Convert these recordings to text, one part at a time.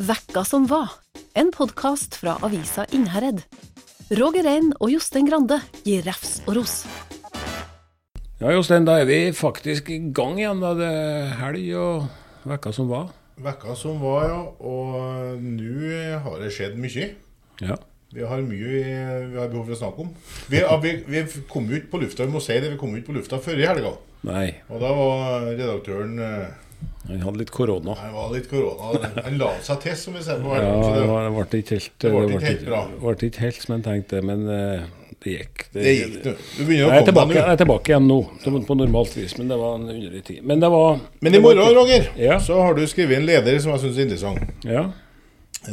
Vekka som var, en podkast fra avisa Innherred. Roger Rein og Jostein Grande gir refs og ros. Ja, Jostein, da er vi faktisk i gang igjen. da Det er helg og vekka som var. Vekka som var, ja. Og nå har det skjedd mye. Ja. Vi har mye vi, vi har behov for å snakke om. Vi, vi, vi kom jo ikke på lufta vi må si det, vi kom jo ikke på lufta før i helga. Nei, Og da var redaktøren eh, han hadde litt korona. Han var litt korona. Han la seg til, som vi ser på verden. Ja, det det- var- det ble ikke helt Det ble ikke helt bra. ble ikke helt som en tenkte, men eh, det gikk. Det gikk, du. Du begynner Jeg å er, tilbake, komme deg jeg er tilbake igjen nå, på på normalt vis, men det var en underlig tid. Men det var Men i morgen, Roger, Ja. så har du skrevet en leder som jeg syns er interessant. Ja.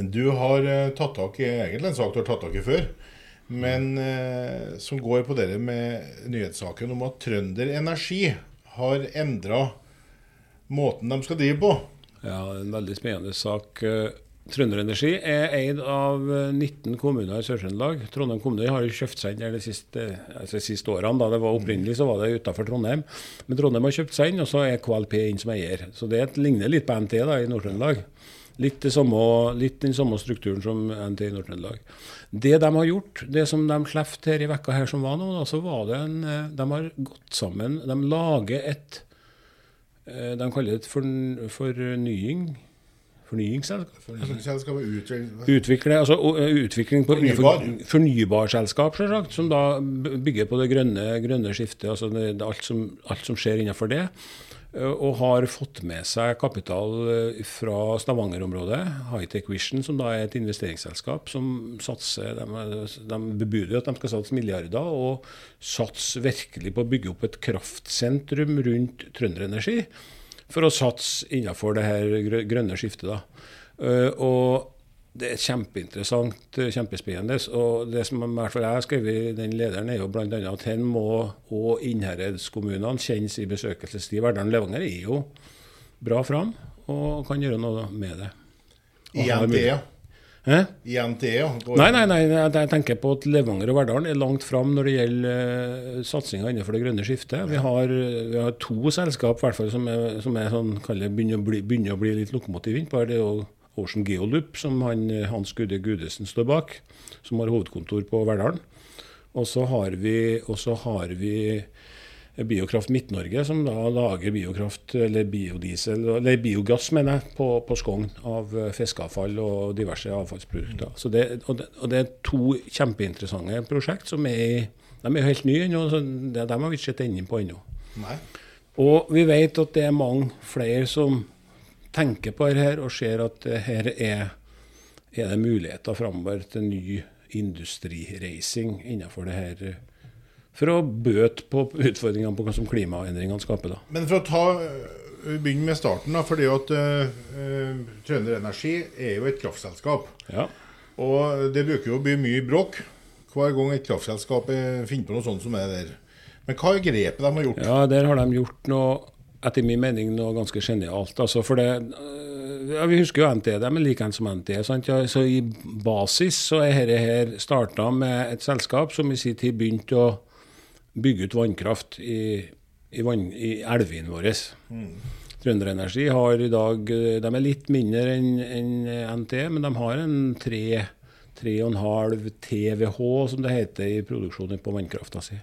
Du har eh, tatt tak i egentlig en sak du har tatt tak i før, men eh, som går på det med nyhetssaken om at Trønder Energi har endra måten de skal drive på. ja, en veldig spennende sak. Eh, Trønder Energi er eid av eh, 19 kommuner i Sør-Trøndelag. Trondheim kommune har jo kjøpt seg inn de siste, altså de siste årene. Da det var Opprinnelig så var det utenfor Trondheim. Men Trondheim har kjøpt seg inn, og så er KLP inn som eier. Så det ligner litt på NT da, i Nord-Trøndelag. Litt, litt den samme strukturen som NT i Nord-Trøndelag. Det de har gjort, det som de slapp her i vekka her som var nå, da, så var det en eh, De har gått sammen. De lager et eh, De kaller det et forn- fornying Fornyingsselskap? Fornyingsselskap utvikler Utvikle, altså utvikling på Fornybar. fornybarselskap, selvsagt, som da bygger på det grønne, grønne skiftet. altså det, det, alt, som, alt som skjer innenfor det. Eh, Og har fått med seg kapital eh, fra Stavanger-området. Hightech Vision, som da er et investeringsselskap som satser De, de bebuder at de skal satse milliarder, og satse virkelig på å bygge opp et kraftsentrum rundt Trønderenergi for å satse innenfor det her grønne skiftet. da. Eh, og det er kjempeinteressant, eh, kjempespennende. Og det som i hvert fall jeg har skrevet i den lederen, er jo bl.a. at her må og Innherredskommunene kjennes i besøkelsestid. Verdalen Levanger er jo bra fram og kan gjøre noe med det. Og i NTE. I NTE, ja. Nei, nei, nei, jeg tenker på at Levanger og Verdalen er langt fram når det gjelder uh, satsinga innenfor det grønne skiftet. Vi har, vi har to selskap hvert fall, som, er, som er sånn, begynner, å bli, begynner å bli litt lokomotiv innpå her. Det er jo Ocean Geoloop, som han, Hans Gude Gudesen står bak, som har hovedkontor på Verdalen. Og så har vi, har vi Biokraft Midt-Norge, som da lager biokraft, eller biodiesel, eller biogass, mener jeg, på, på Skogn av fiskeavfall og diverse avfallsprodukter. Så det, og, det, og det er to kjempeinteressante prosjekt som er De er helt nye ennå, så dem har vi ikke sett enden på ennå. Nei. Og vi vet at det er mange flere som tenker på det her, og ser at her er, er det muligheter framover til ny industrireising innenfor det her. For å bøte på utfordringene på hva som klimaendringene skaper. da. Men for å ta begynne med starten, da, det at uh, Trønder Energi er jo et kraftselskap. Ja. Og det bruker jo å bli mye bråk hver gang et kraftselskap eh, finner på noe sånt som er der. Men hva er grepet de har gjort? ja, der har de gjort noe, etter min mening, noe ganske genialt. Altså, for det øh, ja, Vi husker jo NT, de er like som NT. Sant? Ja, så I basis så er dette her starta med et selskap som i sin tid begynte å bygge ut vannkraft i, i, vann, i elvene våre. Trønderenergi har i dag eh, De er litt mindre enn en NT, men de har en 3,5 TWh, som det heter, i produksjonen på vannkrafta si.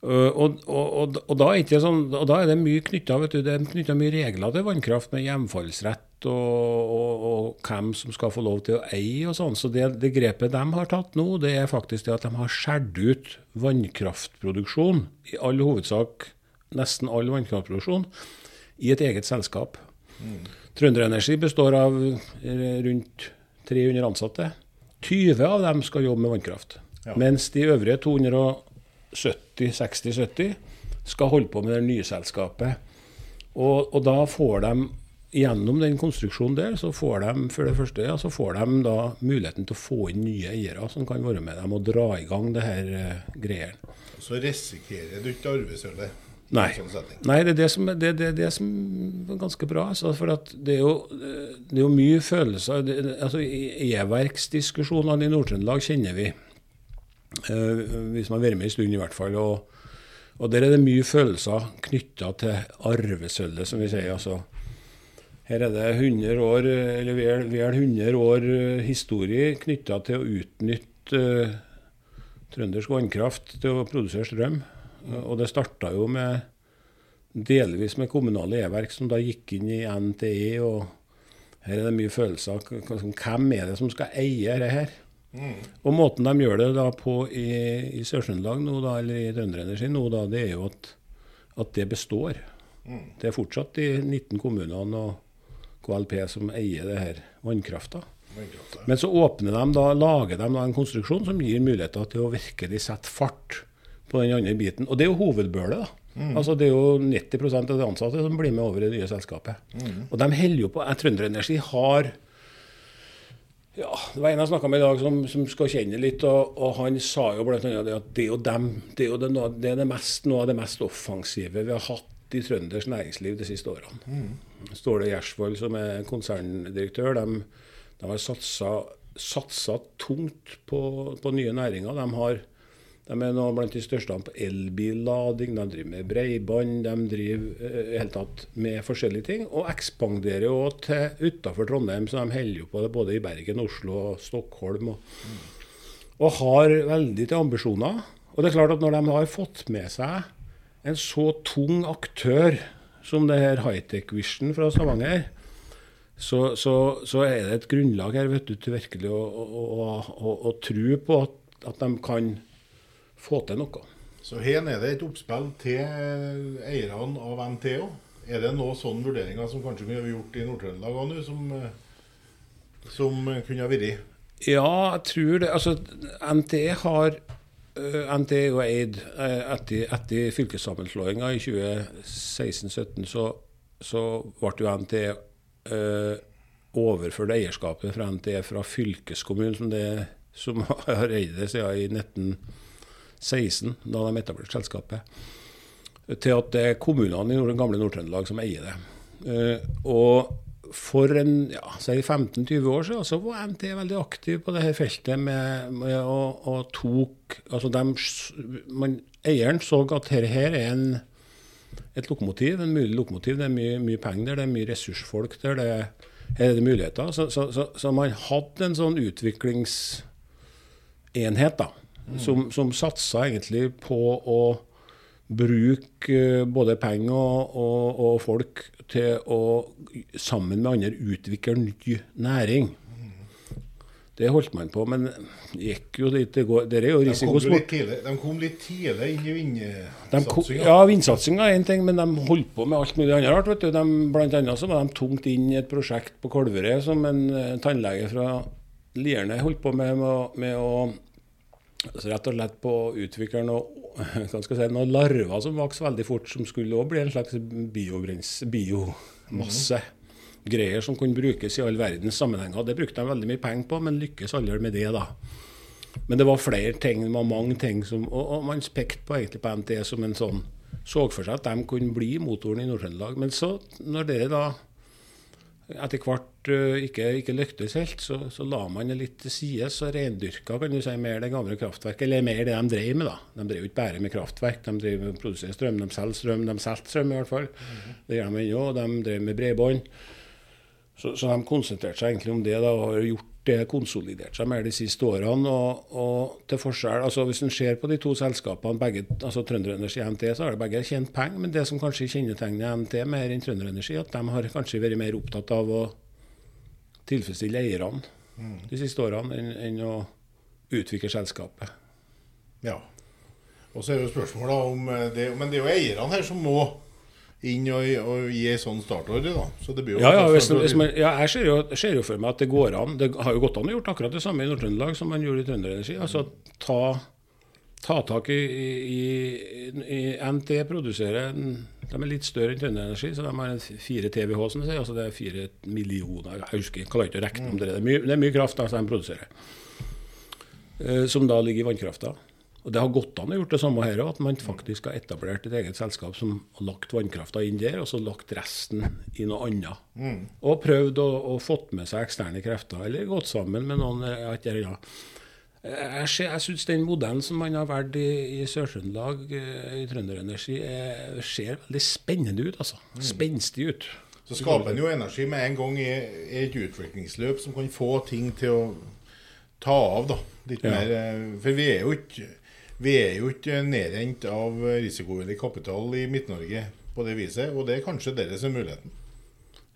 Uh, og, og, og, da er sånn, og da er det mye knytta det er knyttet mye regler til vannkraft, med hjemfallsrett og, hvem som skal få lov til å eie og sånn. Så det, det grepet de har tatt nå, det er faktisk det at de har skåret ut vannkraftproduksjon, i all hovedsak nesten all vannkraftproduksjon, i et eget selskap. Trønderenergi består av eh, rundt 300 ansatte. 20 av dem skal jobbe med vannkraft. Ja. Mens de øvrige 270-60-70 skal holde på med det nye selskapet. Og, og da får de Gjennom den konstruksjonen der, så får de for det første, ja, så får de da muligheten til å få inn nye eiere som kan være med dem og dra i gang det her uh, greiene. Så risikerer du ikke arvesølvet. Nei. sånn. Nei, det er det som, det, det, det som er ganske bra. Altså, for at det, er jo, det er jo mye følelser det, altså, E-verksdiskusjonene i Nord-Trøndelag kjenner vi. Eh, man har vært med en stund, i hvert fall. Og, og der er det mye følelser knytta til arvesølvet, som vi sier. altså Her er det 100 år, eller vel, vel 100 år eh, historie knytta til å utnytte uh, trøndersk vannkraft til å produsere strøm. Og det starta jo med delvis med kommunale e-verk som da gikk inn i NTE. og Her er det mye følelser. Hvem er det som skal eie dette? Mm. Og måten de gjør det da på i, i Sør-Trøndelag nå, da, eller i Trønderenergi nå, da, det er jo at, at det består. Mm. Det er fortsatt de 19 kommunene og KLP som eier det her vannkrafta. Men så åpner de da, lager de da en konstruksjon som gir muligheter til å virkelig sette fart på den andre biten. Og det er jo hovedbølet. da. Mm. Altså Det er jo 90% av de ansatte som blir med over i det nye selskapet. Mm. Og de holder jo på. Trønderenergi har ja, Det var en jeg snakka med i dag som, som, skal kjenne litt, og, og han sa jo annet det at det er jo, dem, det er jo det, det, er det mest, noe av det mest offensive vi har hatt i trøndersk næringsliv de siste årene. Mm. Ståle Gjersvold, som er konserndirektør, de, de har satsa, satsa tungt på, på, nye næringer. De har de er nå blant de største på elbillading, de driver med bredbånd, de driver eh, i tatt med forskjellige ting. Og ekspanderer jo til utafor Trondheim, så de holder jo på det både i Bergen, Oslo og Stockholm. Og, og har veldig til ambisjoner. Og det er klart at når de har fått med seg en så tung aktør som det her Hightech Vision fra Stavanger, så, så, så, er det et grunnlag her vet du, til virkelig å, å, å, å tro på at, at de kan få til noe. Så her er det et oppspill til eierne av NTO. Er det noen sånne vurderinger som kanskje kunne vært gjort i Nord-Trøndelag òg nå, som, som, kunne vært? Ja, jeg tror det. Altså, NTE har NTE er og eid uh, etter, etter fylkessammenslåinga i 2016-2017, så, så ble jo NTE eh, overført eierskapet fra NTE fra fylkeskommunen, som, det, som har eid det siden i 1990. 16, da de etablerte selskapet, til at det er kommunene i den gamle Nord-Trøndelag som eier det. Uh, og for en, ja, 15-20 år siden så var NT veldig aktiv på dette feltet med, med å, og tok altså de, man, Eieren så at dette her er en, et lokomotiv, en mulig lokomotiv. Det er mye, mye penger der, det er mye ressursfolk der. Det, her er det muligheter. Så, så, så, så man hadde en sånn utviklingsenhet, da som, som satsa egentlig på å bruke både penger og, og, og, folk til å sammen med andre utvikle ny næring. Det holdt man på, men gikk jo dit det går. Det er jo risikosport. De kom litt tidlig inn i vindsatsinga? Ja, vindsatsinga er én ting, men de holdt på med alt mulig annet rart. vet du. De, blant annet så var de tungt inn i et prosjekt på Kolverøy som en uh, tannlege fra Lierne holdt på med, med, med å så rett og slett på å utvikle hva si, noen larver som vokste veldig fort, som skulle også bli en slags biomasse. Greier som kunne brukes i all verdens sammenhenger. Det brukte de veldig mye penger på, men lykkes aldri med det. da. Men det var flere ting, det var mange ting som, og, og man pekte på egentlig på NT som en sånn Så for seg at de kunne bli motoren i Nord-Trøndelag. Men så, når det da etter hvert uh, ikke, ikke, lyktes helt, så, så, la man det litt til side. Så reindyrka kan du si, mer det gamle kraftverket, eller mer det de drev med. da. De drev ikke bare med kraftverk, de drev med produserer strøm, de selger strøm. De solgte strøm i hvert fall. Mm -hmm. Det gjør de ennå. De drev med bredbånd. Så, så, de konsentrerte seg egentlig om det da, og har gjort konsolidert seg mer de siste årene. Og, og til forskjell, altså Hvis en ser på de to selskapene, begge, altså Trønderenergi og NT, så har de begge tjent penger. Men det som kanskje kjennetegner NT mer enn Trønderenergi, at de har kanskje vært mer opptatt av å tilfredsstille eierne mm. de siste årene enn, enn å utvikle selskapet. Ja. Og så er jo spørsmålet om det, Men det er jo eierne her som må inn og, og gi en sånn startordre, da. Så det blir jo ja, ja, hvis, hvis man, ja, jeg ser jo, ser jo, for meg at det går an. Det har jo gått an å gjøre akkurat det samme i Nord-Trøndelag som man gjorde i Trønderenergi. Altså ta, ta tak i, i, i NT, produsere De er litt større enn Trønderenergi, så de har en 4 TWh, som de sier. Altså det er 4 millioner Jeg husker, jeg klarer ikke å regne om det. Det er mye, det er mye kraft altså, de produserer. Eh, som da ligger i vannkrafta. Og Det har gått an å gjøre det samme her òg, at man faktisk har etablert et eget selskap som har lagt vannkrafta inn der, og så lagt resten i noe annet. Mm. Og prøvd å, å fått med seg eksterne krefter, eller gått sammen med noen. Ja, ja. Jeg, jeg syns den modellen som man har valgt i, i Sør-Trøndelag, eh, i Trønderenergi, ser veldig spennende ut. altså. Mm. Spenstig ut. Så skaper en jo energi med en gang i, i et utviklingsløp som kan få ting til å ta av. da. Litt Ja. mer, eh, for vi er jo ikke vi er jo ikke nedrent av risikovillig kapital i Midt-Norge på det viset, og det er kanskje dere som er muligheten.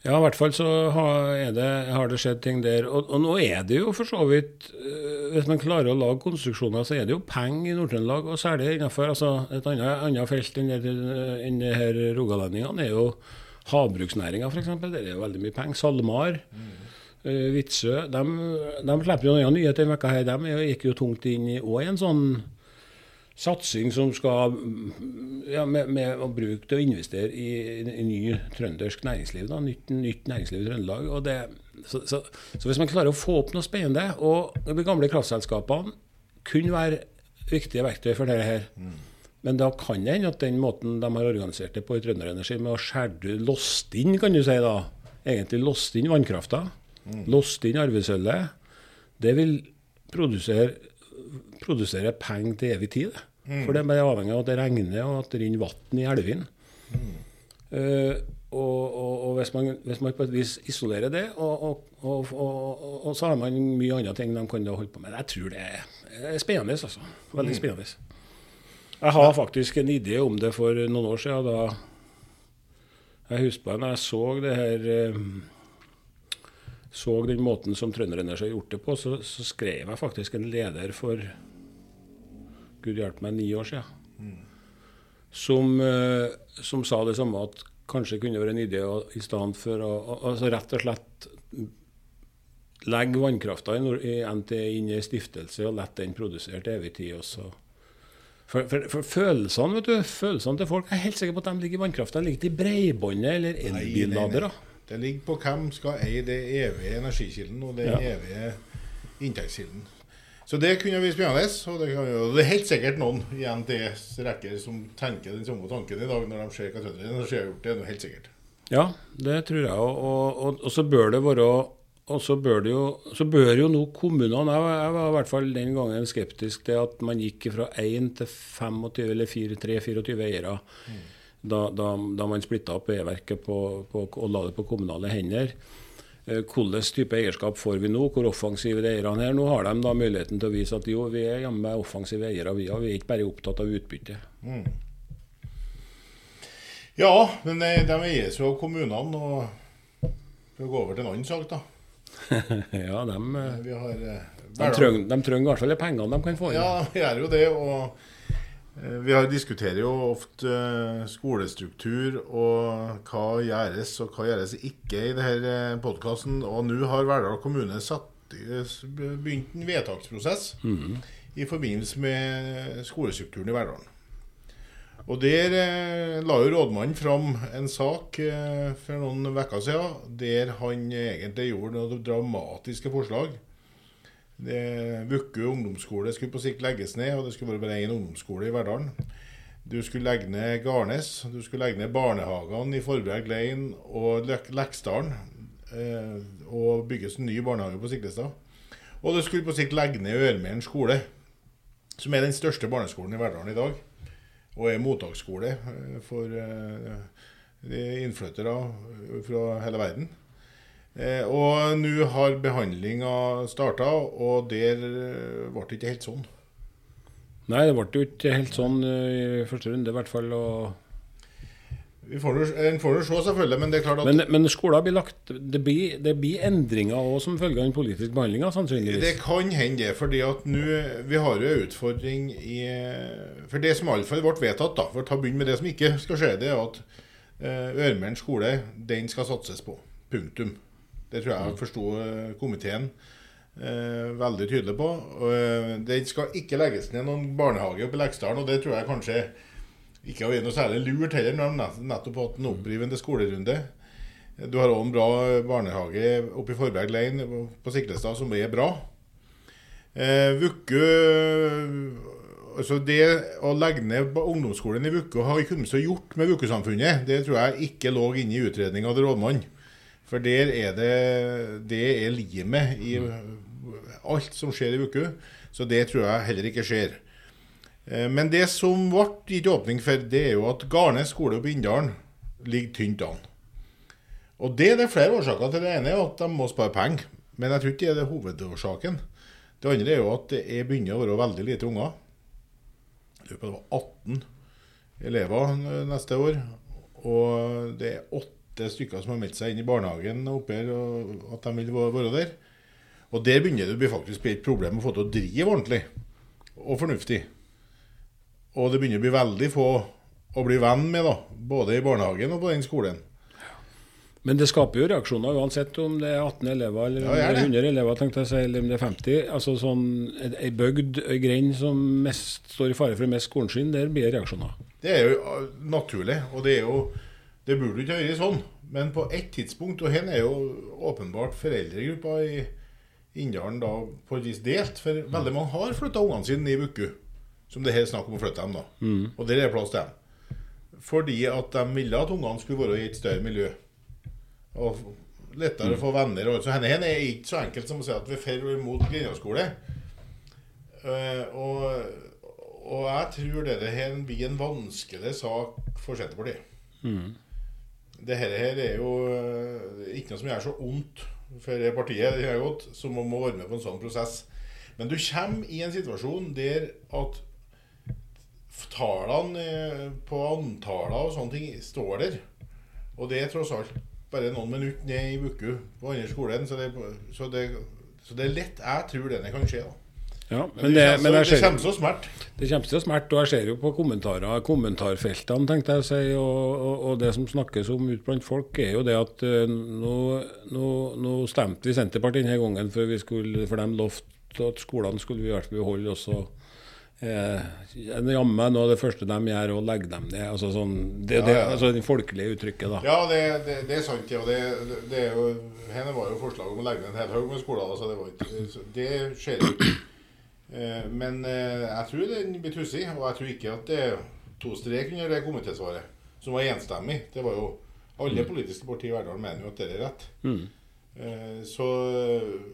Ja, i hvert fall så har, det, har det skjedd ting der. Og, og nå er det jo for så vidt øh, Hvis man klarer å lage konstruksjoner, så er det jo penger i Nord-Trøndelag. Og særlig innenfor altså, et annet, annet felt enn enn det her rogalendingene er jo havbruksnæringa, f.eks. Der er jo veldig mye penger. SalMar, øh, Vitsø de, de slipper jo noen nyheter denne uka. her. De gikk jo tungt inn i en sånn satsing som skal ja, med, med å bruke til å investere i, i ny trøndersk næringsliv. Da, nytt, nytt næringsliv i Trøndelag. Og det, så, så, så hvis man klarer å få opp noe spennende, og de gamle kraftselskapene kunne være viktige verktøy for dette her. Men da kan det hende at den måten de har organisert det på i Trønder Energi, med å skjære låst inn, kan du si da, egentlig låst inn vannkrafta, låst inn arvesølvet, det vil produsere produsere penger til evig tid. Mm. For det er avhengig av at det regner og at det renner vann i elvene. Eh, og, og, og hvis, man, hvis man på et vis isolerer det, og, og, så har man mye andre ting de kan da holde på med. Jeg tror det er, spennende. altså. Veldig spennende. Jeg har faktisk en idé om det for noen år siden. da Jeg husker når jeg så det her eh, så den måten som Trønderenergi har gjort det på, så, så skrev jeg faktisk en leder for Gud hjelpe meg, ni år siden. Som, eh, som sa det samme, at kanskje kunne det være en idé å, i stedet for å altså rett og slett legge vannkrafta i, NTE inn i en stiftelse og la den produsere til evig tid. også. For, for, for følelsene vet du, følelsene til folk jeg er helt sikker på at de ligger i vannkrafta. De ligger i breibåndet eller elbilladere. Det ligger på hvem skal eie det evige energikilden og den Ja. evige inntektskilden. Så det kunne bli spennende. Og det, kan jo, det er helt sikkert noen i NTS rekker som tenker den samme tanken i dag når de ser hva Trønder Energi har gjort. Det er noe helt sikkert. Ja, det tror jeg. Og, og, og, og så bør det være og så bør, det jo, så bør jo nå kommunene jeg, jeg var i hvert fall den gangen skeptisk til at man gikk fra 1 til 25 eller 3-24 eiere da, da, da man splitta opp E-verket på, på, og la det på kommunale hender. Eh, Hvilken type eierskap får vi nå? Hvor offensive er eierne her? Nå har de da muligheten til å vise at jo, vi er jammen meg offensive eiere, vi. Vi er ikke bare opptatt av utbytte. Ja, men de, de eies jo av kommunene. Og for å gå over til en annen sak, da. ja, de, eh, Vi har eh, de trenger de trenger i hvert fall de pengene de kan få inn. Ja, de gjør jo det. Og eh, vi har diskuterer jo ofte eh, skolestruktur og hva gjøres og hva gjøres ikke i denne podkasten. Og nå har Verdal kommune satt, begynt en vedtaksprosess i forbindelse med skolestrukturen i Verdalen. Og Der eh, la jo rådmannen fram en sak eh, for noen uker siden der han egentlig gjorde noen dramatiske forslag. Vukkø ungdomsskole skulle på sikt legges ned, og det skulle være bare én ungdomsskole i Verdalen. Du skulle legge ned Garnes, du skulle legge ned barnehagene i Forberg Lein og Leksdalen. Eh, og bygges en ny barnehage på Siklestad. Og du skulle på sikt legge ned Ørmeren skole, som er den største barneskolen i Verdalen i dag. Og er mottaksskole eh, for eh, innflyttere fra hele verden. Eh, og nå har behandlinga starta, og der eh, ble det ikke helt sånn. Nei, det ble jo ikke helt sånn eh, i første runde, i hvert fall. En får nå se, selvfølgelig, men det er klart at Men, men skoler blir lagt Det blir, det blir endringer òg som følge av den politiske behandlinga, sannsynligvis. Det kan hende det, fordi at nå Vi har jo en utfordring i For det som iallfall ble vedtatt, da, for å ta begynne med det som ikke skal skje, det er at Ørmeren skole, den skal satses på. Punktum. Det tror jeg jeg forsto eh, komiteen eh, veldig tydelig på. det eh, den skal ikke legges ned noen barnehage oppe i Leksdalen, og det tror jeg kanskje ikke har vært noe særlig lurt heller, når de nettopp har hatt en opprivende skolerunde. Du har òg en bra barnehage oppe i Forberg Lein på Siklestad som er bra. Eh, Vukkø altså Det å legge ned ungdomsskolen i Vukkø har ikke så gjort med Vukkø-samfunnet. Det tror jeg ikke lå inne i utredninga til rådmannen. For der er det Det er limet i alt som skjer i uka. Så det tror jeg heller ikke skjer. Eh, Men det som ble gitt åpning for, det er jo at Garnes skole på Inndalen ligger tynt an. Og det er det flere årsaker til. Det ene er at de må spare penger. Men jeg tror ikke det er det hovedårsaken. Det andre er jo at det er begynner å være veldig lite unger. Det var 18 elever neste år. Og det er åtte stykker som har meldt seg inn i barnehagen oppe her, og at de vil være der. Og der begynner det å bli faktisk et problem å få til å drive ordentlig og fornuftig. Og det begynner å bli veldig få å bli venn med, da, både i barnehagen og på den skolen. Men det skaper jo reaksjoner uansett om det er 18 elever eller Ja, det det er er det. 100 elever, tenkte jeg å si, eller om det er 50. Altså sånn, Ei bygd, ei grend som mest står i fare for å miste skolen sin, der blir det reaksjoner. Det er jo uh, naturlig, og det er jo Det burde ikke vært sånn. Men på ett tidspunkt, og her er jo åpenbart foreldregruppa i Inndalen da på et vis delt, for veldig mange har flytta ungene sine i Bukku, som det her er snakk om å flytte dem, da. Og der er plass til dem. Fordi at de ville at ungene skulle være i et større miljø. Og lettere å få venner. Og, så henne, henne er ikke så enkelt som å si at vi er mot og imot. Eh, og, og jeg tror dette her blir en vanskelig sak for Senterpartiet. Det her, her er jo eh, ikke noe som gjør så vondt for det partiet det godt, som å må være med på en sånn prosess. Men du kommer i en situasjon der at tallene eh, på antallet og sånne ting står der. Og det er tross alt bare noen minutter ned i Vuku på andre skolen, så det, så det, så det er lett. Jeg tror denne kan skje. da. Ja, Men, men det, det, men så- jeg kommer så smert. det kommer til å smerte, og jeg ser jo på kommentarer, kommentarfeltene, tenkte jeg å si, og, og, og det som snakkes om ut blant folk, er jo det at uh, nå, nå, nå stemte vi Senterpartiet denne gangen, for, vi skulle, for de lovte at skolene skulle vi i hvert fall beholde også. Eh, Jammen noe av det første de gjør, er å legge dem ned. Altså, sånn, det, det, Ja, ja. altså det folkelige uttrykket, da. Ja, det, det, det er sant. Ja. Det, det er jo, henne var jo forslag om å legge ned en hel haug med skoler. Altså, det, var ikke, det skjer jo ikke. Eh, Men eh, jeg tror den blir tussig, og jeg tror ikke at det to strek under det komitésvaret, som var enstemmig. Det var jo Alle politiske partier i Verdal mener jo at det er rett. Mm. Eh, Så,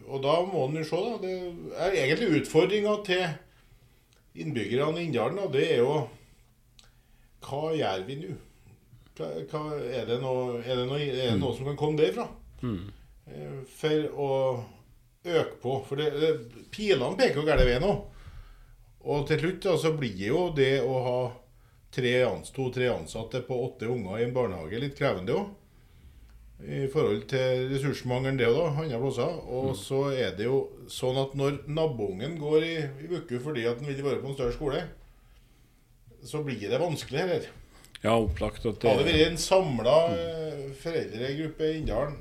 og da må en jo se, da. Det er egentlig utfordringa til innbyggerne i Inndalen, og det er jo Hva gjør vi nå? Er, er, det er det noe som kan komme derfra? Mm. For å øke på. For det, pilene peker jo gærne vei nå. Og til slutt da, så blir jo det å ha tre ans, to-tre ansatte på åtte unger i en barnehage litt krevende òg. I forhold til ressursmangelen, det òg, andre plasser. Og så er det jo sånn at når naboungen går i, i uke fordi at han vil være på en større skole, så blir det vanskelig heller. Ja, opplagt at Hadde det det, vært en samla foreldregruppe i Inndalen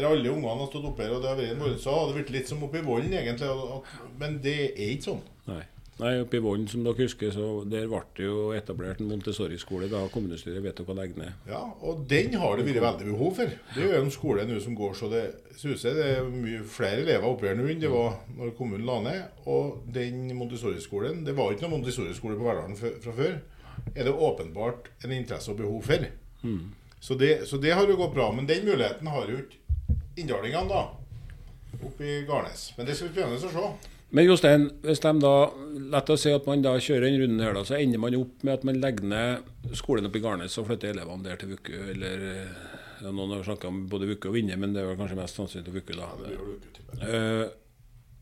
der alle ungene har stått oppe her, og det har vært en morgen, så hadde det vært litt som oppe i volden, egentlig. at- Men det er ikke sånn. Nei. Nei, oppe i Vollen, som dere husker, så der ble det jo etablert en Montessori-skole da kommunestyret vedtok å legge ned. Ja, og den har det vært veldig behov for. Det er jo en skole nå som går så det suser. Det er mye flere elever oppe her nå enn det var når kommunen la ned. Og den Montessori-skolen Det var ikke noen Montessori-skole på Verdalen fra før. Er det åpenbart en interesse og behov for. Så, det, så det har jo gått bra. Men den muligheten har jo ikke inndalingene, da. Oppe i Garnes. Men det skal bli spennende å se. Men Jostein, hvis de da, lett å si at man da kjører den runden her, da, så ender man opp med at man legger ned skolen oppe i Garnes og flytter elevene der til Vuku, eller ja, Noen har snakka om både Vuku og Vinje, men det er vel kanskje mest sannsynlig til Vuku, da. Ja. Eh,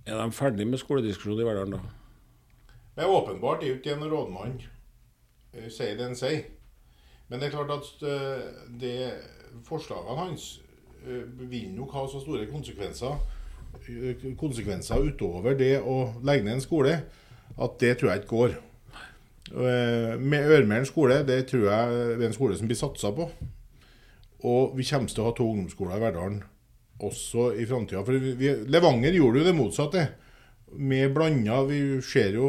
er de ferdig med skolediskusjonen i Verdalen da? Det er åpenbart det er ikke en rådmann eh, sier det en sier. Men det er klart at eh, det, forslagene hans vil nok ha så store konsekvenser eh, konsekvenser utover det å legge ned en skole, at det tror jeg ikke går. Eh, Med Ørmeren skole, det tror jeg er en skole som blir satsa på. Og vi kommer til å ha to ungdomsskoler i Verdalen også i framtida. For vi, Levanger gjorde jo det motsatte. Med blanda Vi ser jo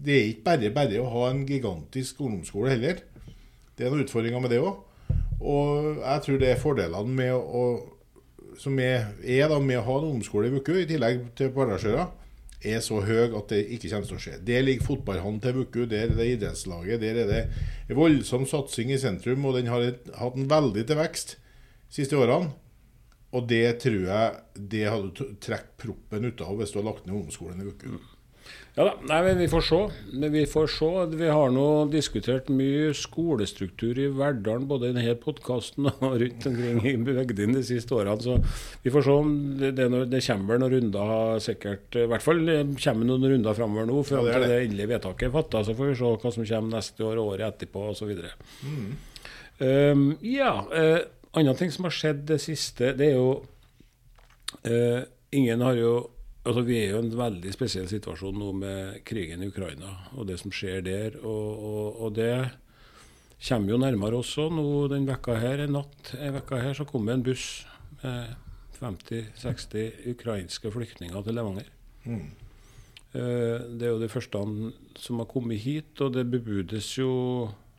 Det er ikke bare bare å ha en gigantisk ungdomsskole heller. Det er noen utfordringer med det òg. Og jeg tror det er fordelene med å som er, er da med å ha en ungdomsskole i Vuku, i tillegg til på er så høy at det ikke kommer til å skje. Der ligger fotballhallen til Vuku, der er det idrettslaget, der er det voldsom satsing i sentrum, og den har hatt en veldig til vekst de siste årene. Og det tror jeg det hadde trukket proppen ut av hvis du hadde lagt ned ungdomsskolen i Vuku. Ja da, nei, men vi får se. Men vi får se. Vi har nå diskutert mye skolestruktur i Verdalen, både i denne podkasten og rundt omkring i bygdene de siste årene. Så vi får se om det, det, det kommer noen runder sikkert. I hvert fall kommer noen runder framover nå, fram ja, det, det endelige vedtaket er fatta. Så får vi se hva som kommer neste år, året etterpå osv. Mm. Um, ja. Uh, andre ting som har skjedd det siste, det er jo uh, Ingen har jo Altså, vi er jo i en veldig spesiell situasjon nå med krigen i Ukraina og det som skjer der. Og, og, og det kommer jo nærmere også. Nå den vekka her, en natt en vekka her, så kom det en buss med 50-60 ukrainske flyktninger til Levanger. Mm. Uh, det er jo de første som har kommet hit, og det bebudes jo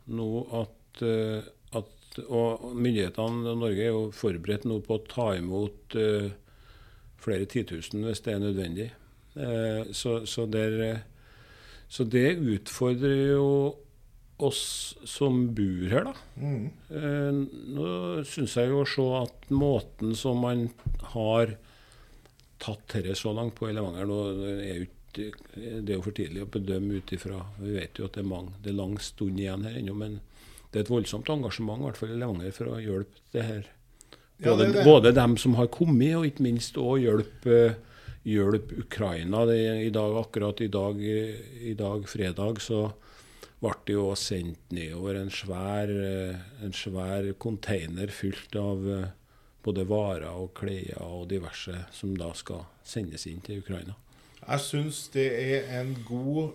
nå at, uh, at Og myndighetene i Norge er jo forberedt nå på å ta imot uh, flere titusen hvis det er nødvendig. Eh, så, så, der, så, det utfordrer jo oss som bor her, da. Mm. Eh, nå syns jeg jo å se at måten som man har tatt dette så langt på i Levanger nå er jo det er jo for tidlig å bedømme ut ifra Vi vet jo at det er, mange, det er lang stund igjen her ennå, men det er et voldsomt engasjement i hvert fall i Levanger for å hjelpe det her både, ja, det det. både, dem som har kommet, og ikke minst å hjelpe hjelp Ukraina. Det, I dag, akkurat i dag, i dag, fredag, så ble det jo sendt nedover en svær, en svær container fylt av eh, både varer og klær og diverse som da skal sendes inn til Ukraina. Jeg syns det er en god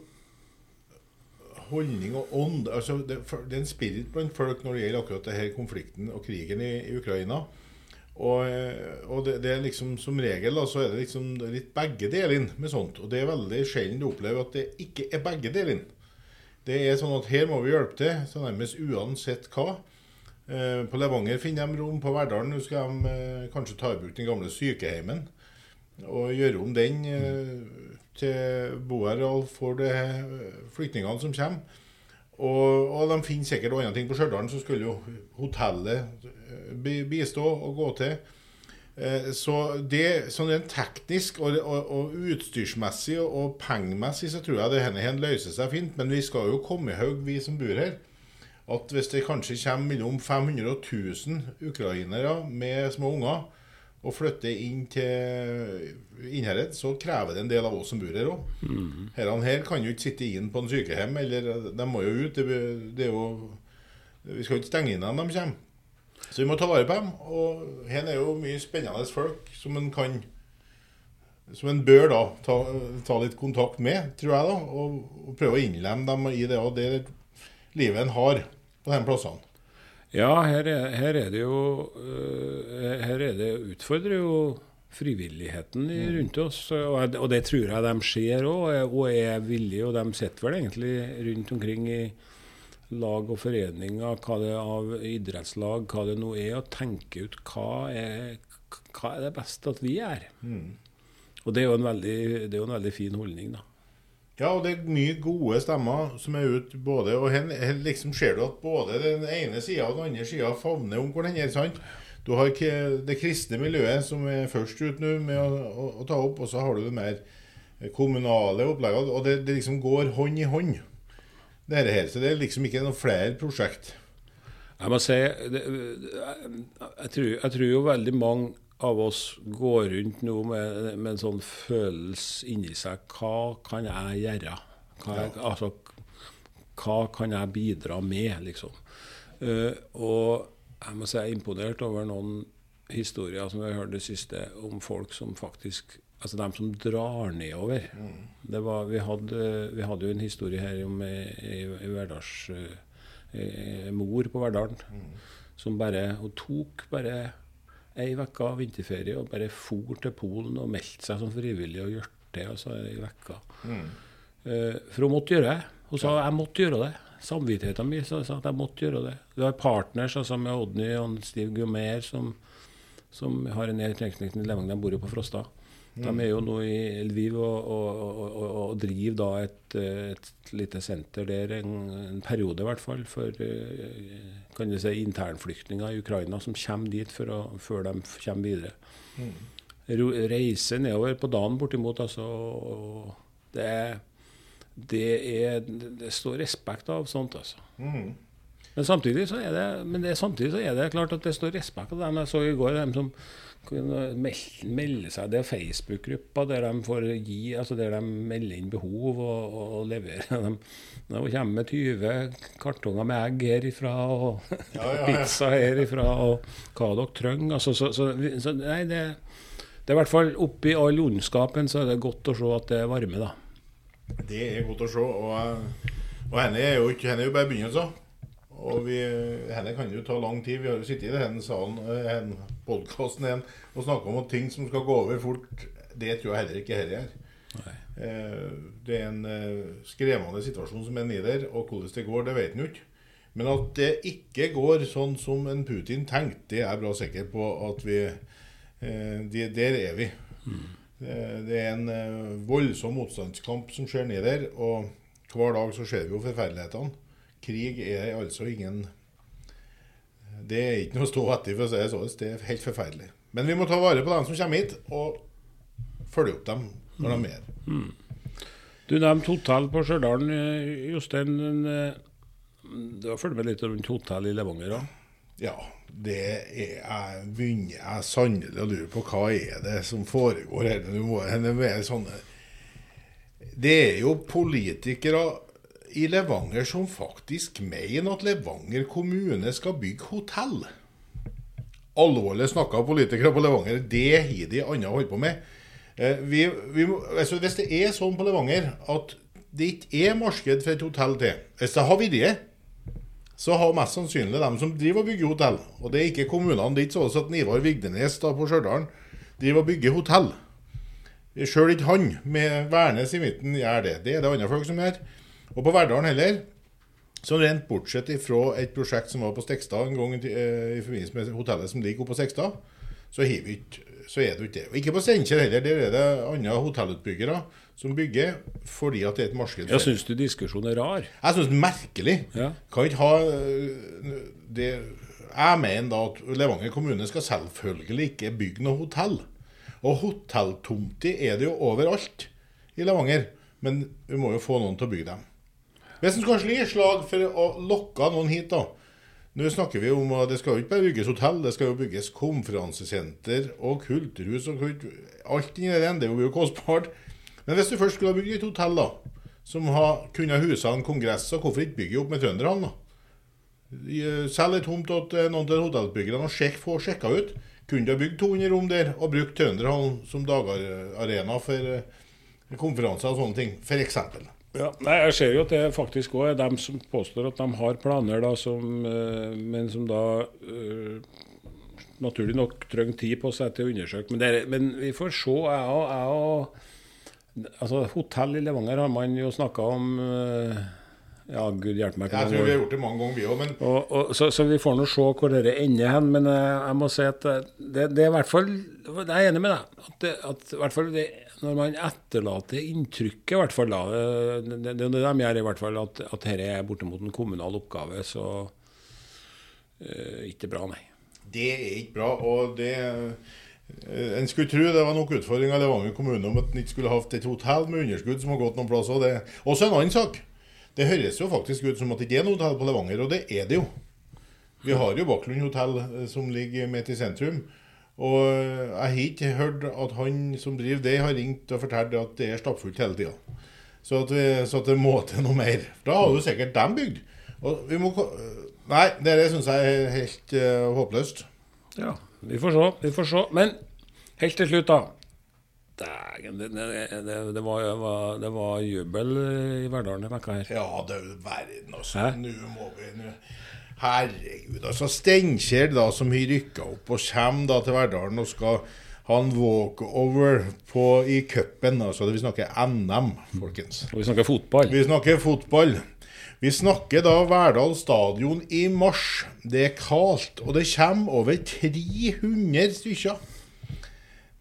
holdning og ånd. Altså det, det, er en spirit blant folk når det gjelder akkurat denne konflikten og krigen i, i Ukraina. Og, og det, det, er liksom som regel da, så er det liksom litt begge delene med sånt. Og det er veldig sjelden du opplever at det ikke er begge delene. Det er sånn at her må vi hjelpe til, så nærmest uansett hva. Eh, på Levanger finner de rom. På Verdalen skal de eh, kanskje ta i bruk den gamle sykehjemmen og gjøre om den eh, til boareal for flyktningene som kommer. Og, og, de finner sikkert andre ting. På Stjørdal så skulle jo hotellet eh, bistå og gå til. Eh, så det sånn rent teknisk og, og, og, utstyrsmessig og pengemessig så tror jeg det her løser seg fint. Men vi skal jo komme i haug, vi som bor her, at hvis det kanskje kommer mellom 500 og 1000 ukrainere med små unger og flytter inn til Innherred, så krever det en del av oss som bor her òg. Mm. Herrene her kan jo ikke sitte inn på en sykehjem, eller de må jo ut. Det, det er jo, vi skal jo ikke stenge inn dem de kommer. Så vi må ta vare på dem. Og her er jo mye spennende folk som en kan Som en bør da ta, ta litt kontakt med, tror jeg, da, og, og prøve å innlemme dem i det, og det livet en har på de plassene. Ja, her er, her er, det jo uh, Her er det utfordrer jo frivilligheten mm. rundt oss. Og, og, det tror jeg de ser òg, og er villige. Og de sitter vel egentlig rundt omkring i lag og foreninger, hva det er av idrettslag, hva det nå er, og tenker ut hva er, hva er det beste at vi gjør. Mm. Og det er jo en veldig, det er jo en veldig fin holdning, da. Ja, og det er mye gode stemmer som er ute både Og her, hen liksom ser du at både den ene sida og den andre sida favner om hverandre. sant? Du har det kristne miljøet som er først ut nå med å, å, å, ta opp, og så har du det mer kommunale oppleggene. Og det, det, liksom går hånd i hånd, det her. Så det er liksom ikke noe flere prosjekt. Jeg må si, det, jeg, tror, jeg tror jo veldig mange av oss går rundt nå med, med, en sånn følelse inni seg Hva kan jeg gjøre? Hva, jeg, altså, hva kan jeg bidra med, liksom? Uh, og jeg må si jeg er imponert over noen historier som vi har hørt det siste, om folk som faktisk Altså dem som drar nedover. Mm. Var, vi, hadde, vi, hadde, jo en historie her om ei, hverdags uh, mor på Verdalen mm. som bare Hun tok bare ei uke vinterferie og bare for til Polen og meldte seg som frivillig og gjort det altså, ei uke. Mm. Uh, for hun måtte gjøre det. Hun sa ja. jeg måtte gjøre det. Samvittigheten min sa at jeg måtte gjøre det. Du har partners altså med Odny og Steve Gumer som, som har en nær tilknytning til Levanger. De bor jo på Frosta. De er jo nå i Lviv og, og, og, og driver da et, et, lite senter der en, en, periode, i hvert fall, for eh, kan du si, internflyktninger i Ukraina som kommer dit å, før de kommer videre. Mm. Reise nedover på dagen bortimot altså, Det, det, er, det står respekt av sånt, altså. Mm. Men samtidig så er det, men det, samtidig så er det klart at det står respekt av dem. Jeg så i går dem som melde, melde seg. Det er Facebook-grupper der de får gi, altså der de melder inn behov og, og, og leverer. De, de kommer med 20 kartonger med egg herifra og Ja, ja, ja. pizza herifra og hva dere trenger. Altså, så, så, så nei, det, det er i hvert fall oppi all ondskapen så er det godt å se at det er varme, da. Det er godt å se. Og, og henne er jo ikke henne er jo bare begynnelsen. Og vi, henne kan jo ta lang tid. Vi har jo sittet i denne salen, eh, denne podkasten igjen, og snakka om ting som skal gå over fort. Det tror jeg heller ikke dette er. Eh, Det er en eh, skremmende situasjon som er nede der, og hvordan det går, det vet en jo ikke. Men at det ikke går sånn som en Putin tenkte, det er jeg bra sikker på at vi eh, det, Der er vi. Eh, Det er en eh, voldsom motstandskamp som skjer nede der, og hver dag så ser vi jo forferdelighetene. Krig er altså ingen Det er ikke noe å stå etter, for å si det sånn. Det er helt forferdelig. Men vi må ta vare på dem som kommer hit, og følge opp dem når de er her. Du nevnte hotell på Stjørdal, Jostein. Du har fulgt med litt rundt hotell i Levanger òg? Ja, det er Jeg begynner jeg sannelig å lure på hva er det som foregår her. Det er sånne Det er jo politikere i Levanger som faktisk mener at Levanger kommune skal bygge hotell. Alvorlig snakka politikere på Levanger. Det har de andre holdt på med. Eh, Vi, vi, altså hvis det er sånn på Levanger at det ikke er marked for et hotell til Hvis det har vært det, så har mest sannsynlig de som driver og bygger hotell, og det er ikke kommunene, det er ikke sånn at Nivar Vigdenes da på Stjørdal driver og bygger hotell. Sjøl ikke han, med Værnes i midten, gjør det. Det er det andre folk som gjør. Og på Verdalen heller. Så rent bortsett fra et prosjekt som var på Stekstad en gang i eh, i forbindelse med hotellet som ligger oppe på Stekstad, så, ikke, så er det jo ikke det. Og ikke på Steinkjer heller. Der er det andre hotellutbyggere som bygger fordi at det er et marked. Jeg syns du diskusjonen er rar. Jeg syns det er merkelig. Ja. Kan ikke ha øh, det Jeg mener da at Levanger kommune skal selvfølgelig ikke bygge noe hotell. Og hotelltomter er det jo overalt i Levanger. Men vi må jo få noen til å bygge dem. Hvis en skal slå et slag for å lokke noen hit, da. Nå snakker vi om at det skal jo ikke bare bygges hotell, det skal jo bygges konferansesenter og kulturhus og alt inni det. Det blir jo kostbart. Men hvis du først skulle ha bygd et hotell, da, som har, kunne huse en kongress, så hvorfor ikke bygge opp med trønderne? I- Selg ei tomt til noen av hotellbyggerne og sjekk, få sjekka ut. Kunne du ha bygd 200 rom der og brukt trønderhallen som dagarena for eh, konferanser og sånne ting, f.eks. Ja, nei, Jeg ser jo at det faktisk òg er dem som påstår at de har planer, da, som, eh, men som da eh, naturlig nok trenger tid på seg til å undersøke. Men, er- men vi får se. Jeg og, jeg og altså, Hotell i Levanger har man jo snakka om eh, Ja, gud hjelpe meg. Jeg tror vi har gjort det mange ganger, vi òg, men Og, og, så, så vi får nå se hvor dette ender hen. Men jeg, jeg må si at det, det er i hvert fall Jeg er enig med deg. At, det, at i hvert fall det, når man etterlater inntrykket, i hvert fall da, det, det, det, det de gjør i hvert fall, at, at dette er bortimot en kommunal oppgave, så uh, ikke bra, nei. det er ikke bra. Og det eh, En skulle tro det var nok utfordringer i Levanger kommune om at en ikke skulle hatt et hotell med underskudd som har gått noen plasser. Og det også en annen sak. Det høres jo faktisk ut som at det ikke er noe hotell på Levanger, og det er det jo. Vi har jo Bakklund hotell eh, som ligger midt i sentrum. Og eh, jeg har ikke hørt at han som driver det, har ringt og fortalt at det er stappfullt hele tida. Så, så at det må til noe mer. Da har jo sikkert dem bygd. Og vi må Nei, det syns jeg er helt uh, håpløst. Ja, vi får se. Vi får se. Men helt til slutt, da. Dægen, det, det, det, det, var, var, det var jubel i Verdalen denne vekka her. Ja, det er jo verden, altså. Nå må vi nå Herregud. altså Steinkjer, da, som har rykka opp og kommer da til Verdalen og skal ha en walkover på, i cupen. Altså, det vi snakker NM, folkens. Og vi snakker fotball. Vi snakker fotball. Vi snakker da Verdal stadion i mars. Det er kaldt, og det kommer over 300 stykker.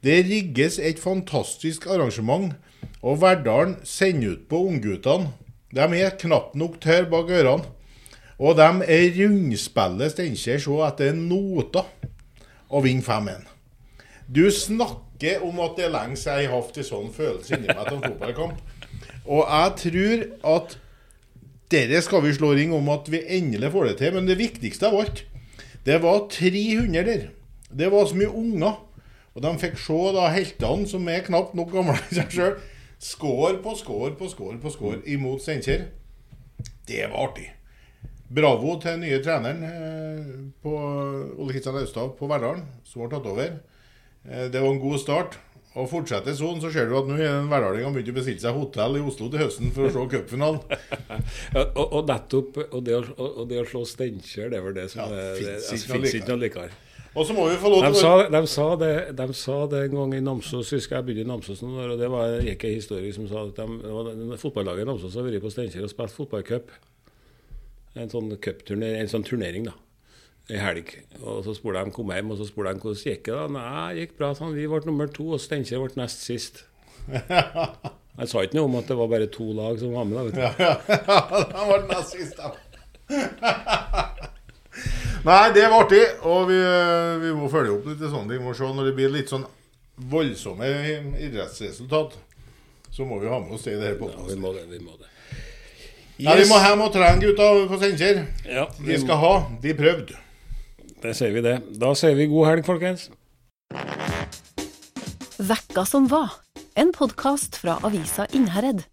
Det rigges et fantastisk arrangement, og Verdalen sender ut på ungguttene. De er knapt nok tørre bak ørene. Og de rundspiller Steinkjer så etter noter og vinner 5-1. Du snakker om at det er lenge siden jeg har hatt en sånn følelse inni meg til en fotballkamp. Og jeg tror at dere skal vi slå ring om at vi endelig får det til. Men det viktigste av alt, det var 300 der. Det var så mye unger. Og de fikk se da heltene, som er knapt nok gamle i seg sjøl, skår på skår på skår på skår imot Steinkjer. Det var artig. Bravo til den nye treneren eh, på Ole Kristian Austad på Verdalen, som har tatt over. Eh, det var en god start. Og fortsetter sånn, så ser du at nå er en verdalingene begynt å bestille seg hotell i Oslo til høsten for å se cupfinalen. Ja, og, og nettopp og det, å, og det å slå Steinkjer, det er vel det som Ja, det, finnes altså, ikke noe likere. Og så må vi få lov De til sa, å de, sa det, de sa det en gang i Namsos, husker jeg begynte i Namsos noen år, og det var, gikk en historie som sa at de, det var fotballaget i Namsos har vært på Steinkjer og spilt fotballcup. En sånn cupturner, en sånn turnering, da. I helg. Og så spurte de kom hjem, og så spurte de hvordan gikk det da. Nei, det gikk bra. Sånn. Vi ble nummer to, og Steinkjer ble nest sist. Jeg sa ikke noe om at det var bare to lag som var med. da, vet du. Han var nest sist, da. Nei, det var artig. Og vi, vi må følge opp litt sånne ting. Vi må se når det blir litt sånn voldsomme idrettsresultat. Så må vi ha med oss det i det her Ja, vi må det. Vi må det. Ja, vi må hjem og trene gutta på Steinkjer. Ja, De vi skal ha. De prøvde. Det sier vi det. Da sier vi god helg, folkens. Vekka som var, en podkast fra avisa Innherred.